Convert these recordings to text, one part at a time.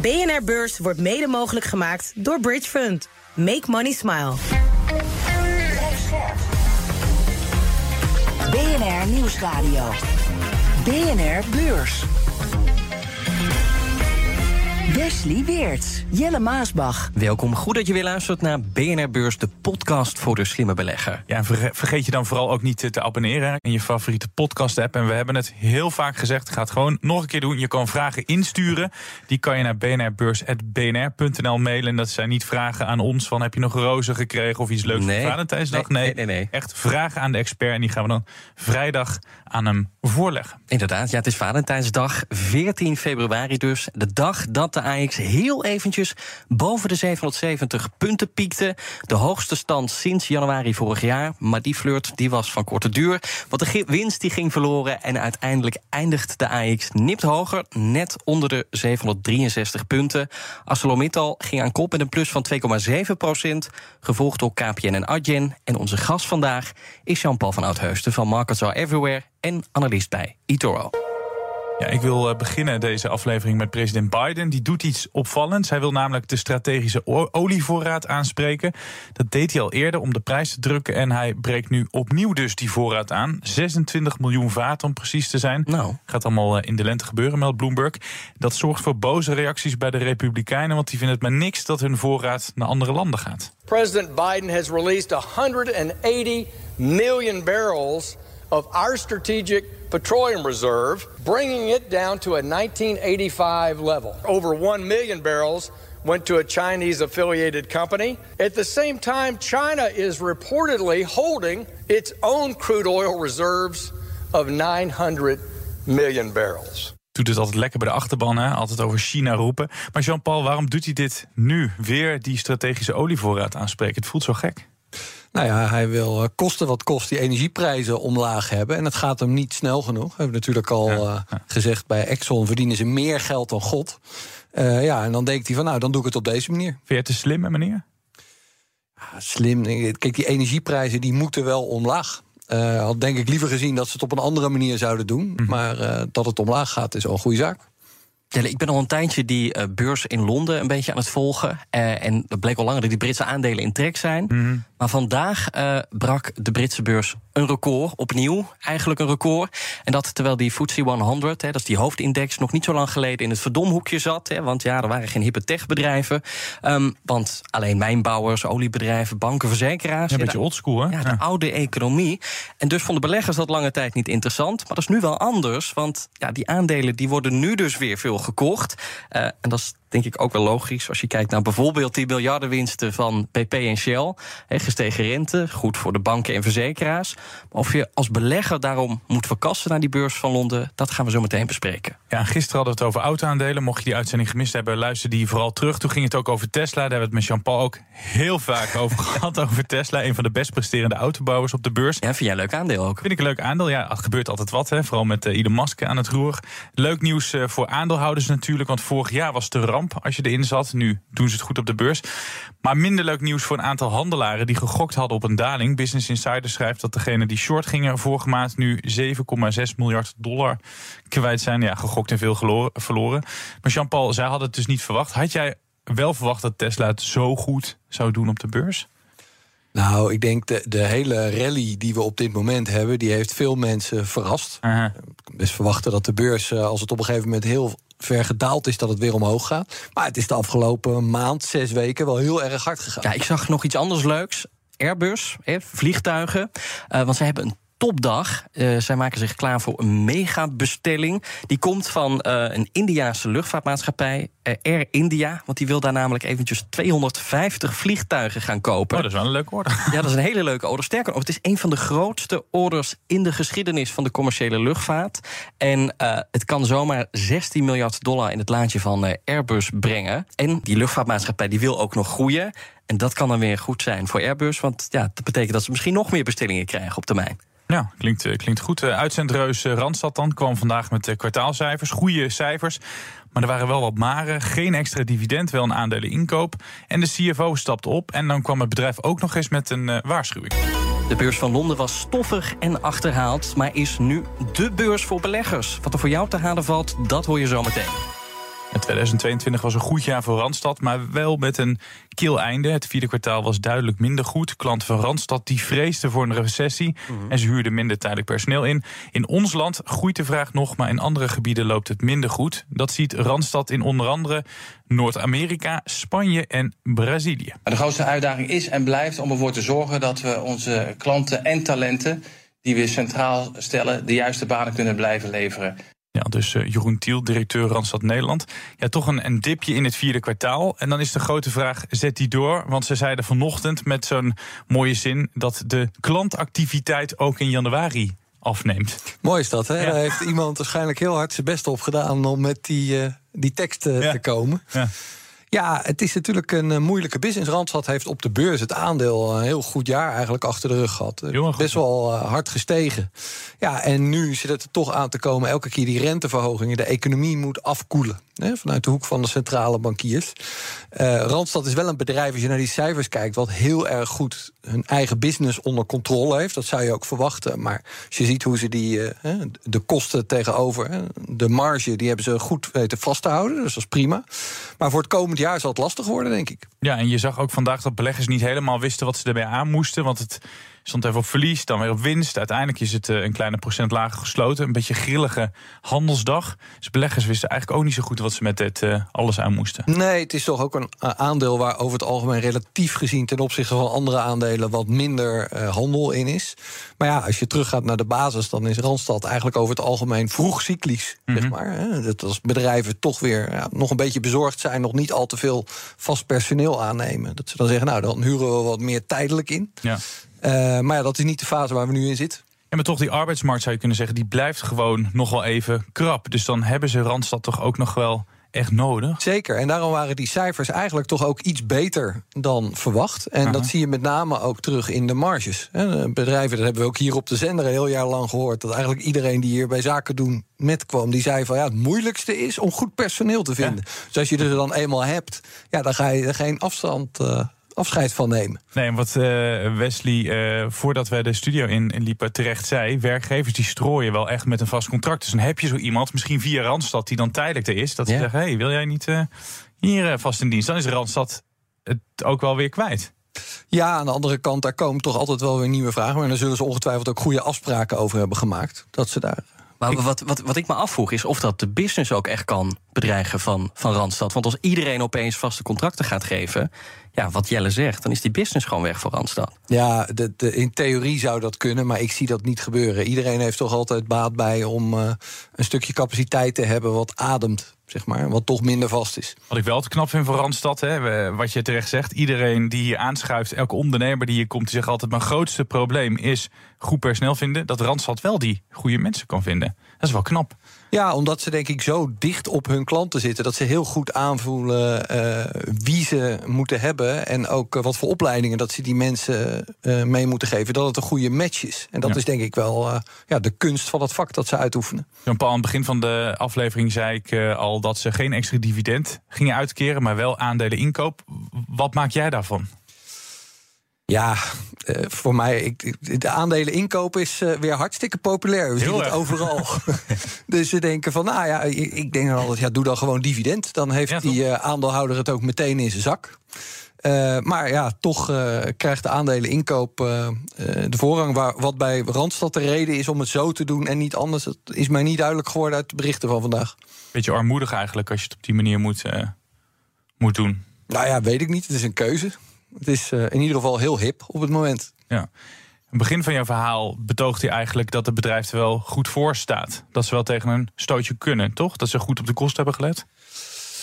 BNR Beurs wordt mede mogelijk gemaakt door Bridge Fund. Make money smile. BNR Nieuwsradio. BNR Beurs. Wesley Weerts, Jelle Maasbach. Welkom, goed dat je weer luistert naar BNR Beurs, de podcast voor de slimme belegger. Ja, en vergeet je dan vooral ook niet te abonneren in je favoriete podcast-app. En we hebben het heel vaak gezegd, ga het gewoon nog een keer doen. Je kan vragen insturen, die kan je naar bnrbeurs.bnr.nl mailen. En dat zijn niet vragen aan ons van heb je nog rozen gekregen of iets leuks Nee. voor Valentijnsdag. Nee, nee, nee, nee. echt vragen aan de expert en die gaan we dan vrijdag aan hem voorleggen. Inderdaad, ja, het is Valentijnsdag, 14 februari dus. De dag dat de AX heel eventjes boven de 770 punten piekte. De hoogste stand sinds januari vorig jaar. Maar die flirt die was van korte duur. Want de winst die ging verloren. En uiteindelijk eindigt de AX nipt hoger. Net onder de 763 punten. ArcelorMittal ging aan kop met een plus van 2,7 procent. Gevolgd door KPN en Adyen. En onze gast vandaag is Jean-Paul van Oudheusden van Markets Are Everywhere. En analist bij eToro. Ja, ik wil eh, beginnen deze aflevering met president Biden. Die doet iets opvallends. Hij wil namelijk de strategische olievoorraad aanspreken. Dat deed hij al eerder om de prijs te drukken. En hij breekt nu opnieuw dus die voorraad aan. 26 miljoen vaten om precies te zijn. Nou. Gaat allemaal eh, in de lente gebeuren, meldt Bloomberg. Dat zorgt voor boze reacties bij de Republikeinen. Want die vinden het maar niks dat hun voorraad naar andere landen gaat. President Biden has released 180 million barrels of our strategic petroleum reserve, bringing it down to a 1985 level. Over 1 million barrels went to a Chinese affiliated company. At the same time, China is reportedly holding its own crude oil reserves of 900 million barrels. Doet het altijd lekker bij de achterban, hè? altijd over China roepen. Maar Jean-Paul, waarom doet hij dit nu? Weer die strategische olievoorraad aanspreken? Het voelt zo gek. Nou ja, hij wil eh, kosten wat kost die energieprijzen omlaag hebben. En dat gaat hem niet snel genoeg. We hebben natuurlijk al eh, gezegd, bij Exxon verdienen ze meer geld dan God. Eh, ja, en dan denkt hij van, nou, dan doe ik het op deze manier. Vind je het te slim, hè, meneer? Ja, slim. Kijk, die energieprijzen die moeten wel omlaag. Eh had denk ik liever gezien dat ze het op een andere manier zouden doen. Maar eh, dat het omlaag gaat, is al een goede zaak. Ik ben al een tijdje die beurs in Londen een beetje aan het volgen. Eh, en het bleek al langer dat die Britse aandelen in trek zijn. Maar vandaag eh, brak de Britse beurs een record, opnieuw eigenlijk een record. En dat terwijl die FTSE 100, hè, dat is die hoofdindex, nog niet zo lang geleden in het verdomhoekje zat. Hè, want ja, er waren geen hippe techbedrijven. Ehm, want alleen mijnbouwers, oliebedrijven, banken, verzekeraars. Ja, een beetje oldschool, hè? Ja, de oude economie. En dus vonden beleggers dat lange tijd niet interessant. Maar dat is nu wel anders, want ja, die aandelen die worden nu dus weer veel gekocht. Eh, en dat is denk ik ook wel logisch als je kijkt naar bijvoorbeeld die miljardenwinsten van BP en Shell. Hè, gestegen rente, goed voor de banken en verzekeraars. Maar of je als belegger daarom moet verkassen naar die beurs van Londen, dat gaan we zo meteen bespreken. Ja, en gisteren hadden we het over auto-aandelen. Mocht je die uitzending gemist hebben, luister die vooral terug. Toen ging het ook over Tesla. Daar hebben we het met Jean-Paul ook heel vaak over gehad. Over Tesla, een van de best presterende autobouwers op de beurs. Ja, vind jij een leuk aandeel ook? Vind ik een leuk aandeel. Ja, het gebeurt altijd wat, hè. vooral met eh, Elon Musk aan het roer. Leuk nieuws eh, voor aandeelhouders natuurlijk, want vorig jaar was het een ramp als je erin zat. Nu doen ze het goed op de beurs. Maar minder leuk nieuws voor een aantal handelaren die gegokt hadden op een daling. Business Insider schrijft dat degenen die short gingen vorige maand nu 7,6 miljard dollar kwijt zijn. Ja, gegokt en veel geloren- verloren. Maar Jean-Paul, zij hadden het dus niet verwacht. Had jij wel verwacht dat Tesla het zo goed zou doen op de beurs? Nou, ik denk de, de hele rally die we op dit moment hebben, die heeft veel mensen verrast. Kan best verwachten dat de beurs, eh, als het op een gegeven moment heel ver gedaald is, dat het weer omhoog gaat. Maar het is de afgelopen maand, zes weken, wel heel erg hard gegaan. Ja, ik zag nog iets anders leuks. Airbus, vliegtuigen. Eh, want ze hebben een topdag. Uh, zij maken zich klaar voor een megabestelling. Die komt van uh, een Indiaanse luchtvaartmaatschappij, uh, Air India. Want die wil daar namelijk eventjes 250 vliegtuigen gaan kopen. Oh, dat is wel een leuke order. Ja, dat is een hele leuke order. Sterker nog, het is een van de grootste orders in de geschiedenis van de commerciële luchtvaart. En het kan zomaar 16 miljard dollar in het laadje van Airbus brengen. En die luchtvaartmaatschappij die wil ook nog groeien. En dat kan dan weer goed zijn voor Airbus. Want ja, dat betekent dat ze misschien nog meer bestellingen krijgen op termijn. Ja, klinkt, eh, klinkt goed. Eh, uitzendreus eh, Randstad dan kwam vandaag met kwartaalcijfers. Goede cijfers. Maar er waren wel wat maren. Geen extra dividend, wel een aandelen inkoop. En de CFO stapte op. En dan kwam het bedrijf ook nog eens met een waarschuwing. De beurs van Londen was stoffig en achterhaald. Maar is nu de beurs voor beleggers. Wat er voor jou te halen valt, dat hoor je zo meteen. 2022 was een goed jaar voor Randstad, maar wel met een kil einde. Het vierde kwartaal was duidelijk minder goed. Klanten van Randstad die vreesden voor een recessie mhm. en ze huurden minder tijdelijk personeel in. In ons land groeit de vraag nog, maar in andere gebieden loopt het minder goed. Dat ziet Randstad in onder andere Noord-Amerika, Spanje en Brazilië. De grootste uitdaging is en blijft om ervoor te zorgen dat we onze klanten en talenten die we centraal stellen, de juiste banen kunnen blijven leveren. Ja, dus uh, Jeroen Tiel, directeur Randstad Nederland. Ja, toch een, een dipje in het vierde kwartaal. En dan is de grote vraag, zet die door? Want ze zeiden vanochtend met zo'n mooie zin... dat de klantactiviteit ook in januari afneemt. Mooi is dat, hè? Daar heeft iemand waarschijnlijk heel hard zijn best op gedaan... om met die, uh, die tekst uh, te komen. Ja. Ja, het is natuurlijk een uh, moeilijke business. Randstad heeft op de beurs het aandeel een heel goed jaar eigenlijk achter de rug gehad. Best wel uh, hard gestegen. Ja, en nu zit het er toch aan te komen. Elke keer die renteverhogingen. De economie moet afkoelen. Hè, vanuit de hoek van de centrale bankiers. Uh, Randstad is wel een bedrijf, als je naar die cijfers kijkt, wat heel erg goed hun eigen business onder controle heeft. Dat zou je ook verwachten. Maar als je ziet hoe ze die, de kosten tegenover, de marge, die hebben ze goed weten vast te houden. Dus dat is prima. Maar voor het komend jaar zal het lastig worden, denk ik. Ja, en je zag ook vandaag dat beleggers niet helemaal wisten wat ze erbij aan moesten. Want het stond even op verlies, dan weer op winst. Uiteindelijk is het eh, een kleine procent lager gesloten. Een beetje grillige handelsdag. Dus beleggers wisten eigenlijk ook niet zo goed wat ze met dit uh, alles aan moesten. Nee, het is toch ook een eh, aandeel waar over het algemeen relatief gezien ten opzichte van andere aandelen wat minder handel in is. Maar ja, als je teruggaat naar de basis, dan is Randstad eigenlijk over het algemeen vroeg cyclisch. zeg mhm. maar, hè? Dat als bedrijven toch weer ja, nog een beetje bezorgd zijn, nog niet al te veel vast personeel aannemen. Dat ze dan zeggen, nou dan huren we wat meer tijdelijk in. Ja. Uh, maar ja, dat is niet de fase waar we nu in zitten. Ja, maar toch, die arbeidsmarkt zou je kunnen zeggen, die blijft gewoon nog wel even krap. Dus dan hebben ze Randstad toch ook nog wel echt nodig. Zeker, en daarom waren die cijfers eigenlijk toch ook iets beter dan verwacht. En dat zie je met name ook terug in de marges. Bedrijven, dat hebben we ook hier op de zender een heel jaar lang gehoord... dat eigenlijk iedereen die hier bij zaken doen met kwam... die zei van ja, het moeilijkste is om goed personeel te vinden. Dus als je er dan eenmaal hebt, ja, dan ga je geen afstand... Uh, afscheid van nemen. Nee, wat uh, Wesley, uh, voordat wij de studio in, in, liepen, terecht zei... werkgevers die strooien wel echt met een vast contract. Dus dan heb je zo iemand, misschien via Randstad, die dan tijdelijk er is... dat ze zeggen, hey, wil jij niet uh, hier vast in dienst? Dan is Randstad het ook wel weer kwijt. Ja, aan de andere kant, daar komen toch altijd wel weer nieuwe vragen. Maar daar zullen ze ongetwijfeld ook goede afspraken over hebben gemaakt. Dat ze daar maar wat, wat, wat ik me afvroeg is of dat de business ook echt kan bedreigen van, van Randstad. Want als iedereen opeens vaste contracten gaat geven, ja, wat Jelle zegt, dan is die business gewoon weg voor Randstad. Ja, de, de, in theorie zou dat kunnen, maar ik zie dat niet gebeuren. Iedereen heeft toch altijd baat bij om uh, een stukje capaciteit te hebben wat ademt zeg maar, wat toch minder vast is. Wat ik wel te knap vind voor Randstad, hè, wat je terecht zegt, iedereen die hier aanschuift, elke ondernemer die hier komt, die zegt altijd: mijn grootste probleem is goed personeel vinden. Dat Randstad wel die goede mensen kan vinden. Dat is wel knap. Ja, omdat ze denk ik zo dicht op hun klanten zitten... dat ze heel goed aanvoelen uh, wie ze moeten hebben... en ook uh, wat voor opleidingen dat ze die mensen uh, mee moeten geven... dat het een goede match is. En dat ja. is denk ik wel ja, de kunst van het vak dat ze uitoefenen. Jean-Paul, aan het begin van de aflevering zei ik al... dat ze geen extra dividend gingen uitkeren, maar wel aandelen inkoop. Wat maak jij daarvan? Ja, uh, voor mij, ik, de aandelen inkopen is uh, weer hartstikke populair. We zien het overal. dus ze denken van, nou ja, ik, ik denk dan altijd, ja, doe dan gewoon dividend. Dan heeft ja, die uh, aandeelhouder het ook meteen in zijn zak. maar ja, toch krijgt de aandelen inkoop de voorrang. Waar, wat bij Randstad de reden is om het zo te doen en niet anders. Dat is mij niet duidelijk geworden uit de berichten van vandaag. Beetje armoedig eigenlijk als je het op die manier moet, moet doen. Nou ja, weet ik niet. Het is een keuze. Het is uh, in ieder geval heel hip op het moment. Ja. het begin van jouw verhaal betoogt hij eigenlijk dat het bedrijf er wel goed voor staat. Dat ze wel tegen een stootje kunnen, toch? Dat ze goed op de kosten hebben gelet?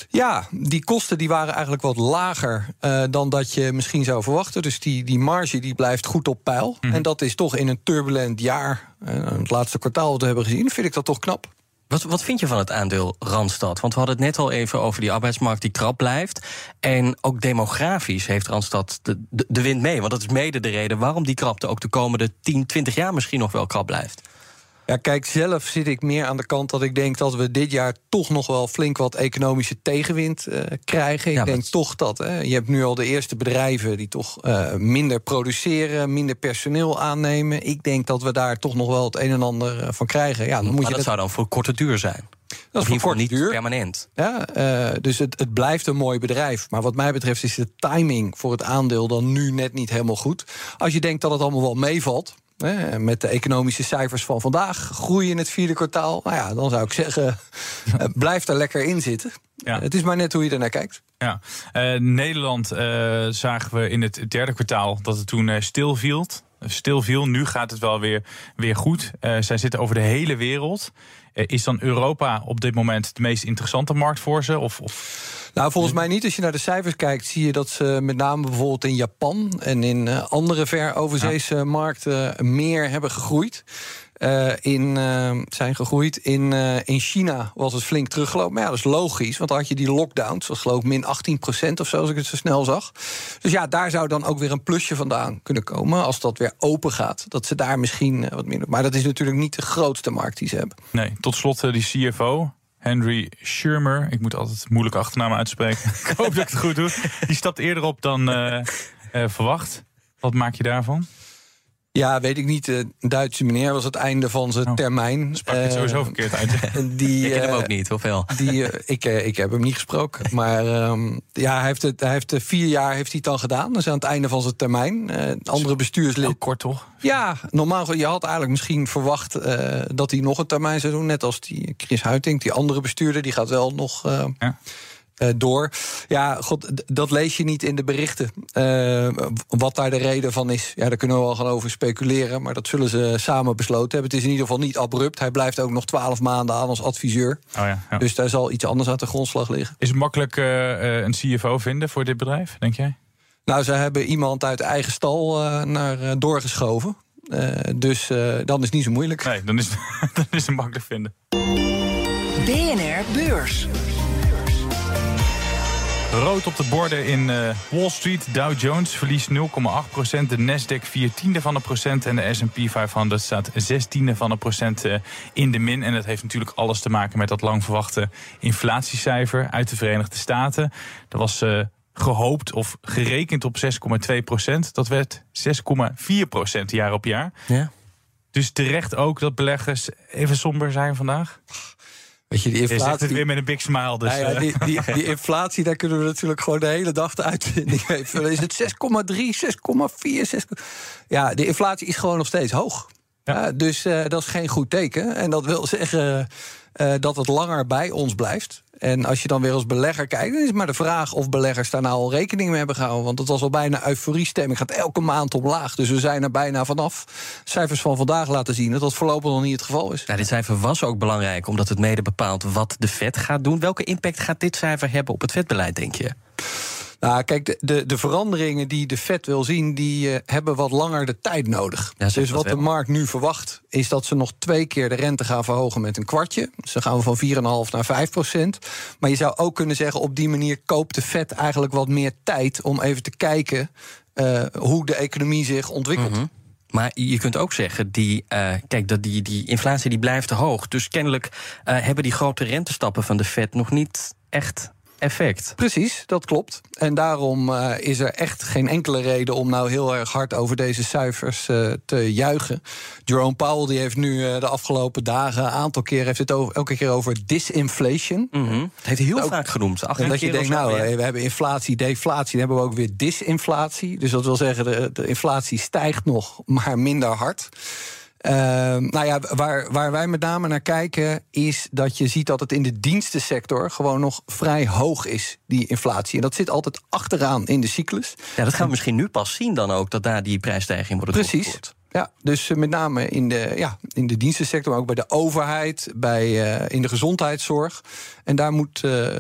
Ja, die kosten die waren eigenlijk wat lager uh, dan dat je misschien zou verwachten. Dus die, die marge die blijft goed op peil. Mhm. En dat is toch in een turbulent jaar, uh, het laatste kwartaal dat we hebben gezien, vind ik dat toch knap. Wat, wat vind je van het aandeel Randstad? Want we hadden het net al even over die arbeidsmarkt die krap blijft. En ook demografisch heeft Randstad de, de, de wind mee. Want dat is mede de reden waarom die krapte ook de komende 10, 20 jaar misschien nog wel krap blijft. Ja, kijk, zelf zit ik meer aan de kant dat ik denk dat we dit jaar toch nog wel flink wat economische tegenwind uh, krijgen. Ik Ja, denk toch dat. Hè, je hebt nu al de eerste bedrijven die toch uh, minder produceren, minder personeel aannemen. Ik denk dat we daar toch nog wel het een en ander uh, van krijgen. Ja, dan moet maar je dat het- zou dan voor korte duur zijn. dat is voor niet duur. permanent. Ja, eh, dus het, het blijft een mooi bedrijf. Maar wat mij betreft is de timing voor het aandeel dan nu net niet helemaal goed. Als je denkt dat het allemaal wel meevalt. Hè, met de economische cijfers van vandaag, groei in het vierde kwartaal. Nou ja, dan zou ik zeggen, eh, blijf er lekker in zitten. Ja. Het is maar net hoe je ernaar kijkt. Ja, Eh, Nederland eh, zagen we in het derde kwartaal dat het toen eh, stilviel. Stilviel, nu gaat het wel weer, weer goed. Zij zitten over de hele wereld. Is dan Europa op dit moment de meest interessante markt voor ze? Of, of Nou, volgens mij niet. Als je naar de cijfers kijkt, zie je dat ze met name bijvoorbeeld in Japan en in eh, andere ver overzeese markten meer hebben gegroeid. Eh, in, eh, zijn gegroeid. In, in China was het flink teruggelopen. Maar ja, dat is logisch, want dan had je die lockdowns. Dat geloof ik min 18% of zo, als ik het zo snel zag. Dus ja, daar zou dan ook weer een plusje vandaan kunnen komen. Als dat weer open gaat. Dat ze daar misschien wat minder. Maar dat is natuurlijk niet de grootste markt die ze hebben. nee, tot slot die CFO. Henry Schirmer, ik moet altijd moeilijke achternaam uitspreken. ik hoop dat ik het goed doe. Die stapt eerder op dan eh, eh, verwacht. Wat maak je daarvan? Ja, weet ik niet. Een Duitse meneer was het einde van zijn Oh. termijn. Sprak je het Eh, sowieso verkeerd uit. Die, Ik ken hem eh, ook niet, of wel? Die, eh, ik, eh, ik heb hem niet gesproken. Maar ehm, ja, hij heeft, het, hij heeft eh, vier jaar heeft hij het dan gedaan. Dat is aan het einde van zijn termijn. Eh, andere bestuurslid. Heel kort toch? Ja, normaal. Je had eigenlijk misschien verwacht eh, dat hij nog een termijn zou doen. Net als die Chris Huiting, die andere bestuurder. Die gaat wel nog. eh, Ja. Eh, door. Ja, god, dat lees je niet in de berichten. Eh, wat daar de reden van is, ja, daar kunnen we wel gaan over speculeren. Maar dat zullen ze samen besloten hebben. Het is in ieder geval niet abrupt. Hij blijft ook nog twaalf maanden aan als adviseur. Oh ja, ja. Dus daar zal iets anders aan de grondslag liggen. Is het makkelijk eh, eh, een CFO vinden voor dit bedrijf, denk jij? Nou, ze hebben iemand uit eigen stal eh, naar eh, doorgeschoven. Eh, dus eh, dan is het niet zo moeilijk. Nee, dan is, dan is het makkelijk vinden. BNR Beurs. Rood op de borden in eh, Wall Street. Dow Jones verliest 0,8% De Nasdaq 4 tiende van een procent. En de S&P 500 staat 6 tiende van een procent eh, in de min. En dat heeft natuurlijk alles te maken met dat lang verwachte inflatiecijfer uit de Verenigde Staten. Dat was eh, gehoopt of gerekend op 6,2% Dat werd 6,4% jaar op jaar. Ja. Dus terecht ook dat beleggers even somber zijn vandaag. Weet je, die Je het weer met een big smile. Dus, Nou ja, eh, die, die, die inflatie, daar kunnen we natuurlijk gewoon de hele dag de uitvinding mee vullen. Is het 6,3, 6,4, 6... Ja, de inflatie is gewoon nog steeds hoog. Ja. Ja, dus eh, dat is geen goed teken. En dat wil zeggen eh, dat het langer bij ons blijft. En als je dan weer als belegger kijkt, dan is maar de vraag of beleggers daar nou al rekening mee hebben gehouden. Want het was al bijna euforiestemming, gaat elke maand omlaag. Dus we zijn er bijna vanaf. Cijfers van vandaag laten zien dat dat voorlopig nog niet het geval is. Ja, dit cijfer was ook belangrijk, omdat het mede bepaalt wat de Fed gaat doen. Welke impact gaat dit cijfer hebben op het vetbeleid, denk je? Nou, kijk, de, de, de veranderingen die de Fed wil zien, die eh, hebben wat langer de tijd nodig. Ja, dus wat de markt nu verwacht, is dat ze nog twee keer de rente gaan verhogen met een kwartje. Dus dan gaan we van 4,5 naar 5 procent. Maar je zou ook kunnen zeggen, op die manier koopt de Fed eigenlijk wat meer tijd om even te kijken eh, hoe de economie zich ontwikkelt. Mhm. Maar je kunt ook zeggen, die, eh, kijk, dat die, die inflatie die blijft te hoog. Dus kennelijk hebben die grote rentestappen van de Fed nog niet echt effect. Precies, dat klopt. En daarom eh, is er echt geen enkele reden om nou heel erg hard over deze cijfers eh, te juichen. Jerome Powell die heeft nu eh, de afgelopen dagen een aantal keer heeft het over, elke keer over disinflation. Mhm. Het heeft hij heel Ook- vaak genoemd. En dat je denkt, nou, we hebben inflatie, deflatie, dan hebben we ook weer disinflatie. Dus dat wil zeggen, de, de inflatie stijgt nog, maar minder hard. Ehm, nou ja, waar, waar wij met name naar kijken, is dat je ziet dat het in de dienstensector gewoon nog vrij hoog is, die inflatie. En dat zit altijd achteraan in de cyclus. Ja, dat gaan we misschien nu pas zien dan ook, dat daar die prijsstijging wordt Precies. Ja, dus met name in de, ja, in de dienstensector, maar ook bij de overheid, bij, uh, in de gezondheidszorg. En daar moet, uh,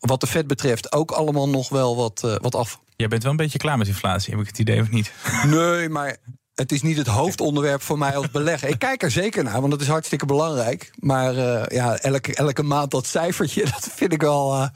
wat de vet betreft, ook allemaal nog wel wat, uh, wat af. Jij bent wel een beetje klaar met inflatie, heb ik het idee of niet? Nee, maar het is niet het hoofdonderwerp voor mij als belegger. Ik kijk er zeker naar, want dat is hartstikke belangrijk. Maar uh, ja, elke, elke maand dat cijfertje, dat vind ik wel. Uh,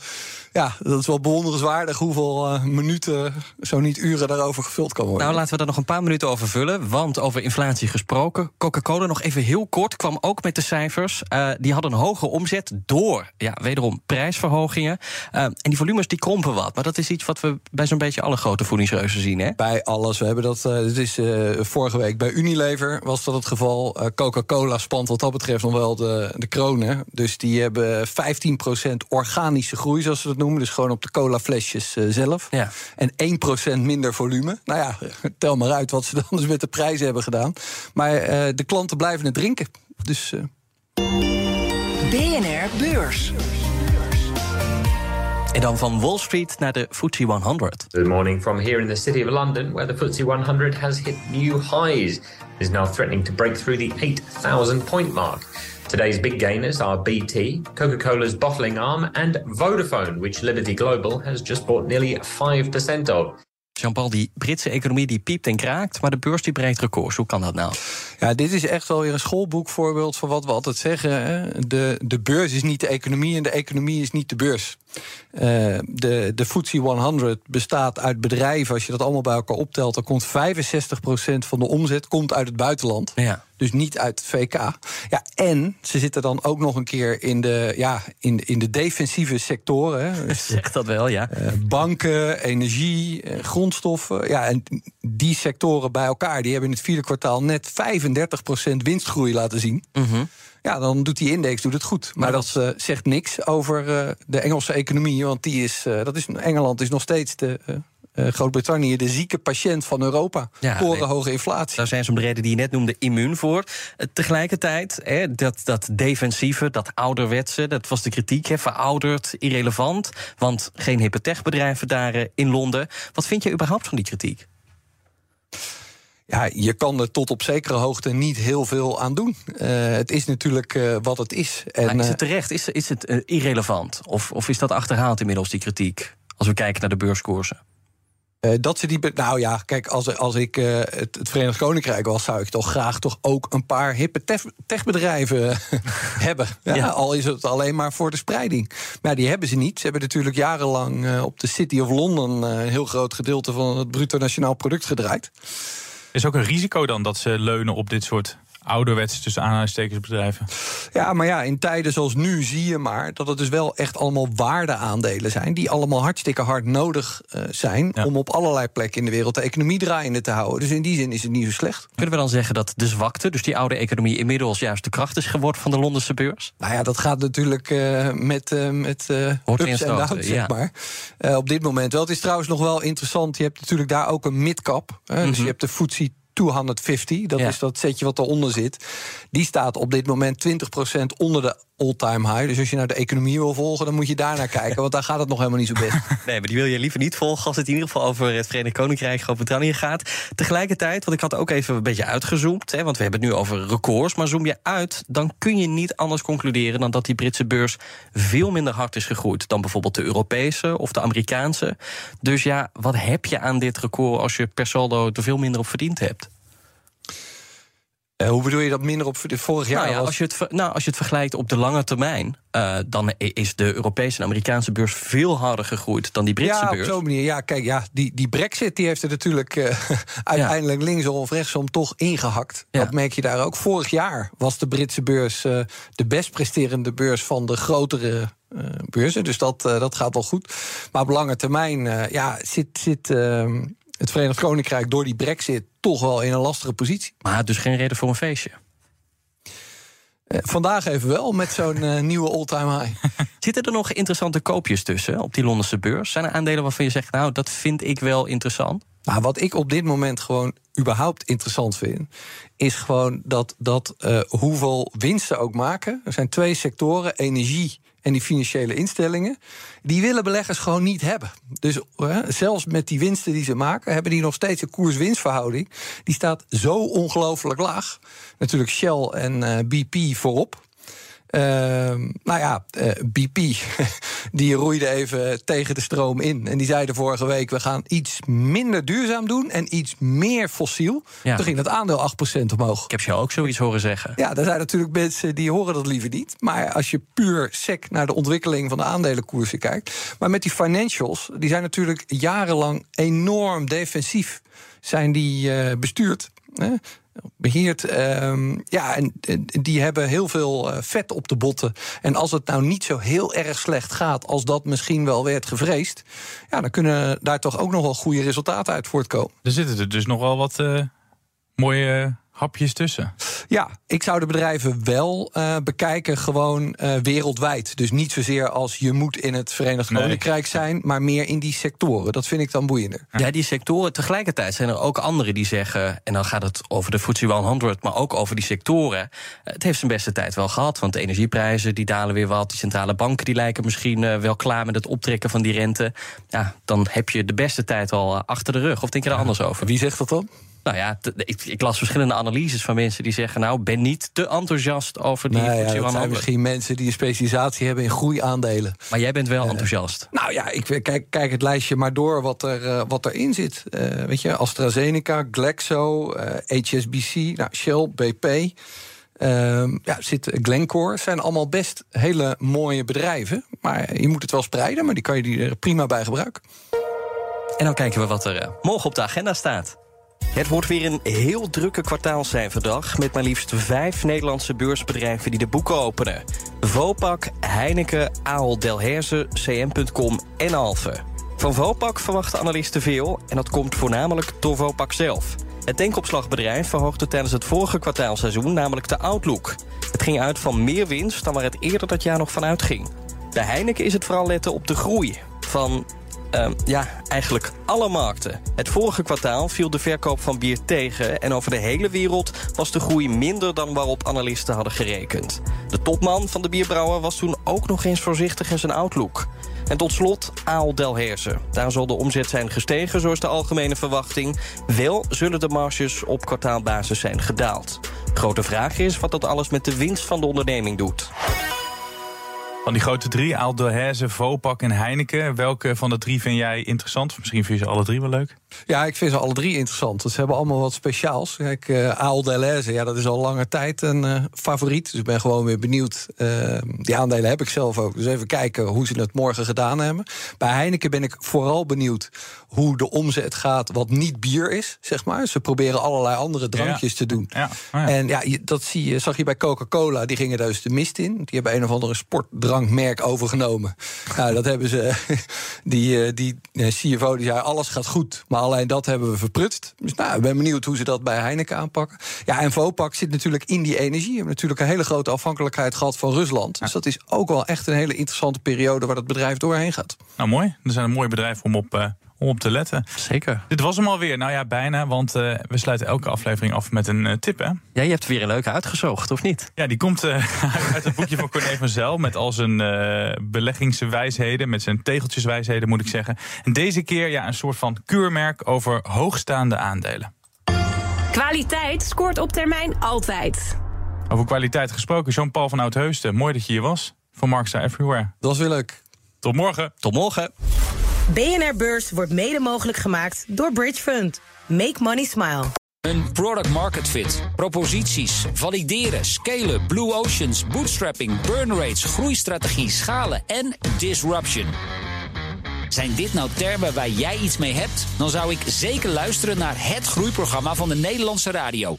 ja, dat is wel bewonderenswaardig hoeveel uh, minuten, zo niet uren, daarover gevuld kan worden. Nou, laten we daar nog een paar minuten over vullen. Want over inflatie gesproken. Coca-Cola nog even heel kort, kwam ook met de cijfers. Uh, die hadden een hogere omzet door, ja, wederom prijsverhogingen. Uh, en die volumes die krompen wat. Maar dat is iets wat we bij zo'n beetje alle grote voedingsreuzen zien, hè? Bij alles. We hebben dat, het is vorige week bij Unilever was dat het geval. Coca-Cola spant wat dat betreft nog wel de, de kronen. Dus die hebben 15% organische groei, zoals ze dat noemen. Dus gewoon op de colaflesjes uh, zelf. Ja. En 1% minder volume. Nou ja, tel maar uit wat ze dan dus met de prijzen hebben gedaan. Maar uh, de klanten blijven het drinken. Dus. Uh... BNR Beurs. En dan van Wall Street naar de FTSE 100. Good morning from here in the city of London, where the FTSE 100 has hit new highs. It is now threatening to break through the 8,000 point mark. Today's big gainers are BT, Coca Cola's bottling arm, and Vodafone, which Liberty Global has just bought nearly 5% of. Jean-Paul, die Britse economie die piept en kraakt, maar de beurs die breekt records. Hoe kan dat nou? Ja, dit is echt wel weer een schoolboekvoorbeeld van wat we altijd zeggen. Hè? De, de beurs is niet de economie en de economie is niet de beurs. Uh, de, de FTSE 100 bestaat uit bedrijven. Als je dat allemaal bij elkaar optelt, dan komt 65% van de omzet komt uit het buitenland. Ja. Dus niet uit het VK. Ja, en ze zitten dan ook nog een keer in de, ja, in, in de defensieve sectoren. Hè. Dus, zeg dat wel, ja. Uh, banken, energie, uh, grondstoffen. Ja, en die sectoren bij elkaar, die hebben in het vierde kwartaal net 35% winstgroei laten zien. Mm -hmm. Ja, dan doet die index doet het goed. Maar, maar dat uh, zegt niks over uh, de Engelse economie. Want die is, uh, dat is, Engeland is nog steeds de. Groot-Brittannië, de zieke patiënt van Europa. Ja, Torenhoge inflatie. Daar zijn ze om de reden die je net noemde immuun voor. tegelijkertijd, hè, dat, dat defensieve, dat ouderwetse, dat was de kritiek, hè, verouderd, irrelevant. Want geen hippe techbedrijven daar in Londen. Wat vind je überhaupt van die kritiek? Ja, je kan er tot op zekere hoogte niet heel veel aan doen. Uh, het is natuurlijk uh, wat het is. En, maar is het terecht? Is, is het uh, irrelevant? Of, of is dat achterhaald inmiddels, die kritiek? Als we kijken naar de beurskoersen. dat ze die. Nou ja, kijk, als, als ik het, het, Verenigd Koninkrijk was, zou ik toch graag toch ook een paar hippe techbedrijven hebben. Ja, ja. Al is het alleen maar voor de spreiding. Maar die hebben ze niet. Ze hebben natuurlijk jarenlang op de City of London een heel groot gedeelte van het bruto nationaal product gedraaid. Is ook een risico dan dat ze leunen op dit soort ouderwetse tussen aanhalingstekensbedrijven? Ja, maar ja, in tijden zoals nu zie je maar dat het dus wel echt allemaal waardeaandelen zijn. Die allemaal hartstikke hard nodig uh, zijn ja. om op allerlei plekken in de wereld de economie draaiende te houden. Dus in die zin is het niet zo slecht. Kunnen we dan zeggen dat de zwakte, dus die oude economie, inmiddels juist de kracht is geworden van de Londense beurs? Nou ja, dat gaat natuurlijk uh, met, uh, met ups en downs, zeg maar. op dit moment wel. Het is trouwens nog wel interessant. Je hebt natuurlijk daar ook een midcap. Mm -hmm. Dus je hebt de FTSE 250, dat ja. is dat setje wat eronder zit. Die staat op dit moment 20% onder de all-time high. Dus als je naar de economie wil volgen, dan moet je daar naar kijken. Want daar gaat het nog helemaal niet zo best. Nee, maar die wil je liever niet volgen als het in ieder geval over het Verenigd Koninkrijk, Groot-Brittannië gaat. Tegelijkertijd, want ik had ook even een beetje uitgezoomd, hè, want we hebben het nu over records. Maar zoom je uit, dan kun je niet anders concluderen dan dat die Britse beurs veel minder hard is gegroeid dan bijvoorbeeld de Europese of de Amerikaanse. Dus ja, wat heb je aan dit record als je per saldo er veel minder op verdiend hebt? Uh, hoe bedoel je dat minder op vorig jaar? Nou, ja, als, je het, nou, als je het vergelijkt op de lange termijn, uh, dan is de Europese en Amerikaanse beurs veel harder gegroeid dan die Britse ja, beurs. Ja, op zo'n manier. Ja, kijk, ja, die, die Brexit die heeft er natuurlijk uh, uiteindelijk ja. linksom of rechtsom toch ingehakt. Ja. Dat merk je daar ook. Vorig jaar was de Britse beurs de best presterende beurs van de grotere uh, beurzen. Dus dat, uh, dat gaat wel goed. Maar op lange termijn uh, ja, zit, zit het Verenigd Koninkrijk door die brexit toch wel in een lastige positie. Maar dus geen reden voor een feestje? Uh, vandaag even wel, met zo'n uh, nieuwe all-time high. Zitten er nog interessante koopjes tussen op die Londense beurs? Zijn er aandelen waarvan je zegt, nou, dat vind ik wel interessant? Nou, wat ik op dit moment gewoon überhaupt interessant vind, is gewoon dat, dat uh, hoeveel winsten ook maken. Er zijn twee sectoren, energie en die financiële instellingen, die willen beleggers gewoon niet hebben. Dus zelfs met die winsten die ze maken, hebben die nog steeds een koers-winstverhouding. Die staat zo ongelooflijk laag. Natuurlijk Shell en uh, BP voorop. Uh, nou ja, uh, BP, die roeide even tegen de stroom in. En die zeiden vorige week, we gaan iets minder duurzaam doen... en iets meer fossiel. Ja. Toen ging dat aandeel 8% omhoog. Ik heb je ook zoiets horen zeggen. Ja, er zijn natuurlijk mensen die horen dat liever niet. Maar als je puur sec naar de ontwikkeling van de aandelenkoersen kijkt... maar met die financials, die zijn natuurlijk jarenlang enorm defensief... zijn die uh, bestuurd beheerd. Um, ja, en, die hebben heel veel uh, vet op de botten. En als het nou niet zo heel erg slecht gaat als dat misschien wel werd gevreesd, ja, dan kunnen daar toch ook nog wel goede resultaten uit voortkomen. Er zitten er dus nog wel wat uh, mooie hapjes tussen. Ja, ik zou de bedrijven wel uh, bekijken, gewoon uh, wereldwijd. Dus niet zozeer als je moet in het Verenigd Koninkrijk nee. zijn, maar meer in die sectoren. Dat vind ik dan boeiender. Ja, die sectoren. Tegelijkertijd zijn er ook anderen die zeggen, en dan gaat het over de FTSE 100, maar ook over die sectoren. Het heeft zijn beste tijd wel gehad, want de energieprijzen die dalen weer wat. Die centrale banken die lijken misschien uh, wel klaar met het optrekken van die rente. Ja, dan heb je de beste tijd al achter de rug. Of denk je er anders over? Wie zegt dat dan? Nou ja, ik, ik, las verschillende analyses van mensen die zeggen... nou, ben niet te enthousiast over die nee, ja, dat zijn misschien mensen die een specialisatie hebben in groeiaandelen. Maar jij bent wel uh, enthousiast. Nou ja, ik kijk, kijk het lijstje maar door wat, er, uh, wat erin zit. Uh, weet je, AstraZeneca, Glaxo, HSBC, nou, Shell, BP... Uh, ja, zit Glencore. zijn allemaal best hele mooie bedrijven. Maar je moet het wel spreiden, maar die kan je er prima bij gebruiken. En dan kijken we wat er morgen op de agenda staat. Het wordt weer een heel drukke kwartaalcijferdag... met maar liefst vijf Nederlandse beursbedrijven die de boeken openen. Vopak, Heineken, Ahold Delhaize, CM.com en Alphen. Van Vopak verwachten analisten veel... en dat komt voornamelijk door Vopak zelf. Het tankopslagbedrijf verhoogde tijdens het vorige kwartaalseizoen... namelijk de outlook. Het ging uit van meer winst dan waar het eerder dat jaar nog van uitging. Bij Heineken is het vooral letten op de groei... van uh, ja, eigenlijk alle markten. Het vorige kwartaal viel de verkoop van bier tegen... en over de hele wereld was de groei minder dan waarop analisten hadden gerekend. De topman van de bierbrouwer was toen ook nog eens voorzichtig in zijn outlook. En tot slot Aal Delhaize. Daar zal de omzet zijn gestegen, zoals de algemene verwachting. Wel zullen de marges op kwartaalbasis zijn gedaald. Grote vraag is wat dat alles met de winst van de onderneming doet. Van die grote drie, Delhaize, Vopak en Heineken... welke van de drie vind jij interessant? Misschien vind je ze alle drie wel leuk? Ja, ik vind ze alle drie interessant. Ze hebben allemaal wat speciaals. Kijk, uh, Aal Delhaize, ja, dat is al lange tijd een uh, favoriet. Dus ik ben gewoon weer benieuwd. Uh, die aandelen heb ik zelf ook. Dus even kijken hoe ze het morgen gedaan hebben. Bij Heineken ben ik vooral benieuwd hoe de omzet gaat wat niet bier is, zeg maar. Ze proberen allerlei andere drankjes ja. te doen. Ja. Oh ja. En ja, dat zie je, zag je bij Coca-Cola. Die gingen dus de mist in. Die hebben een of andere sportdrankmerk overgenomen. nou, dat hebben ze... Die, die, die CFO die zei, alles gaat goed. Maar alleen dat hebben we verprutst. Dus nou, ik ben benieuwd hoe ze dat bij Heineken aanpakken. Ja, en Vopak zit natuurlijk in die energie. We hebben natuurlijk een hele grote afhankelijkheid gehad van Rusland. Dus dat is ook wel echt een hele interessante periode... waar dat bedrijf doorheen gaat. Nou, mooi. Er zijn een mooie bedrijven om op... Om op te letten. Zeker. Dit was hem alweer. Nou ja, bijna, want uh, we sluiten elke aflevering af met een uh, tip, hè? Ja, je hebt weer een leuke uitgezocht, of niet? Ja, die komt uh, uit het boekje van Corné van Zel... met al zijn beleggingswijsheden, met zijn tegeltjeswijsheden, moet ik zeggen. En deze keer ja, een soort van keurmerk over hoogstaande aandelen. Kwaliteit scoort op termijn altijd. Over kwaliteit gesproken, Jean-Paul van Oudheusden. Mooi dat je hier was, van Marksa Everywhere. Dat was weer leuk. Tot morgen. Tot morgen. BNR Beurs wordt mede mogelijk gemaakt door Bridge Fund. Make money smile. Een product market fit, proposities, valideren, scalen, blue oceans, bootstrapping, burn rates, groeistrategie, schalen en disruption. Zijn dit nou termen waar jij iets mee hebt? Dan zou ik zeker luisteren naar het groeiprogramma van de Nederlandse radio.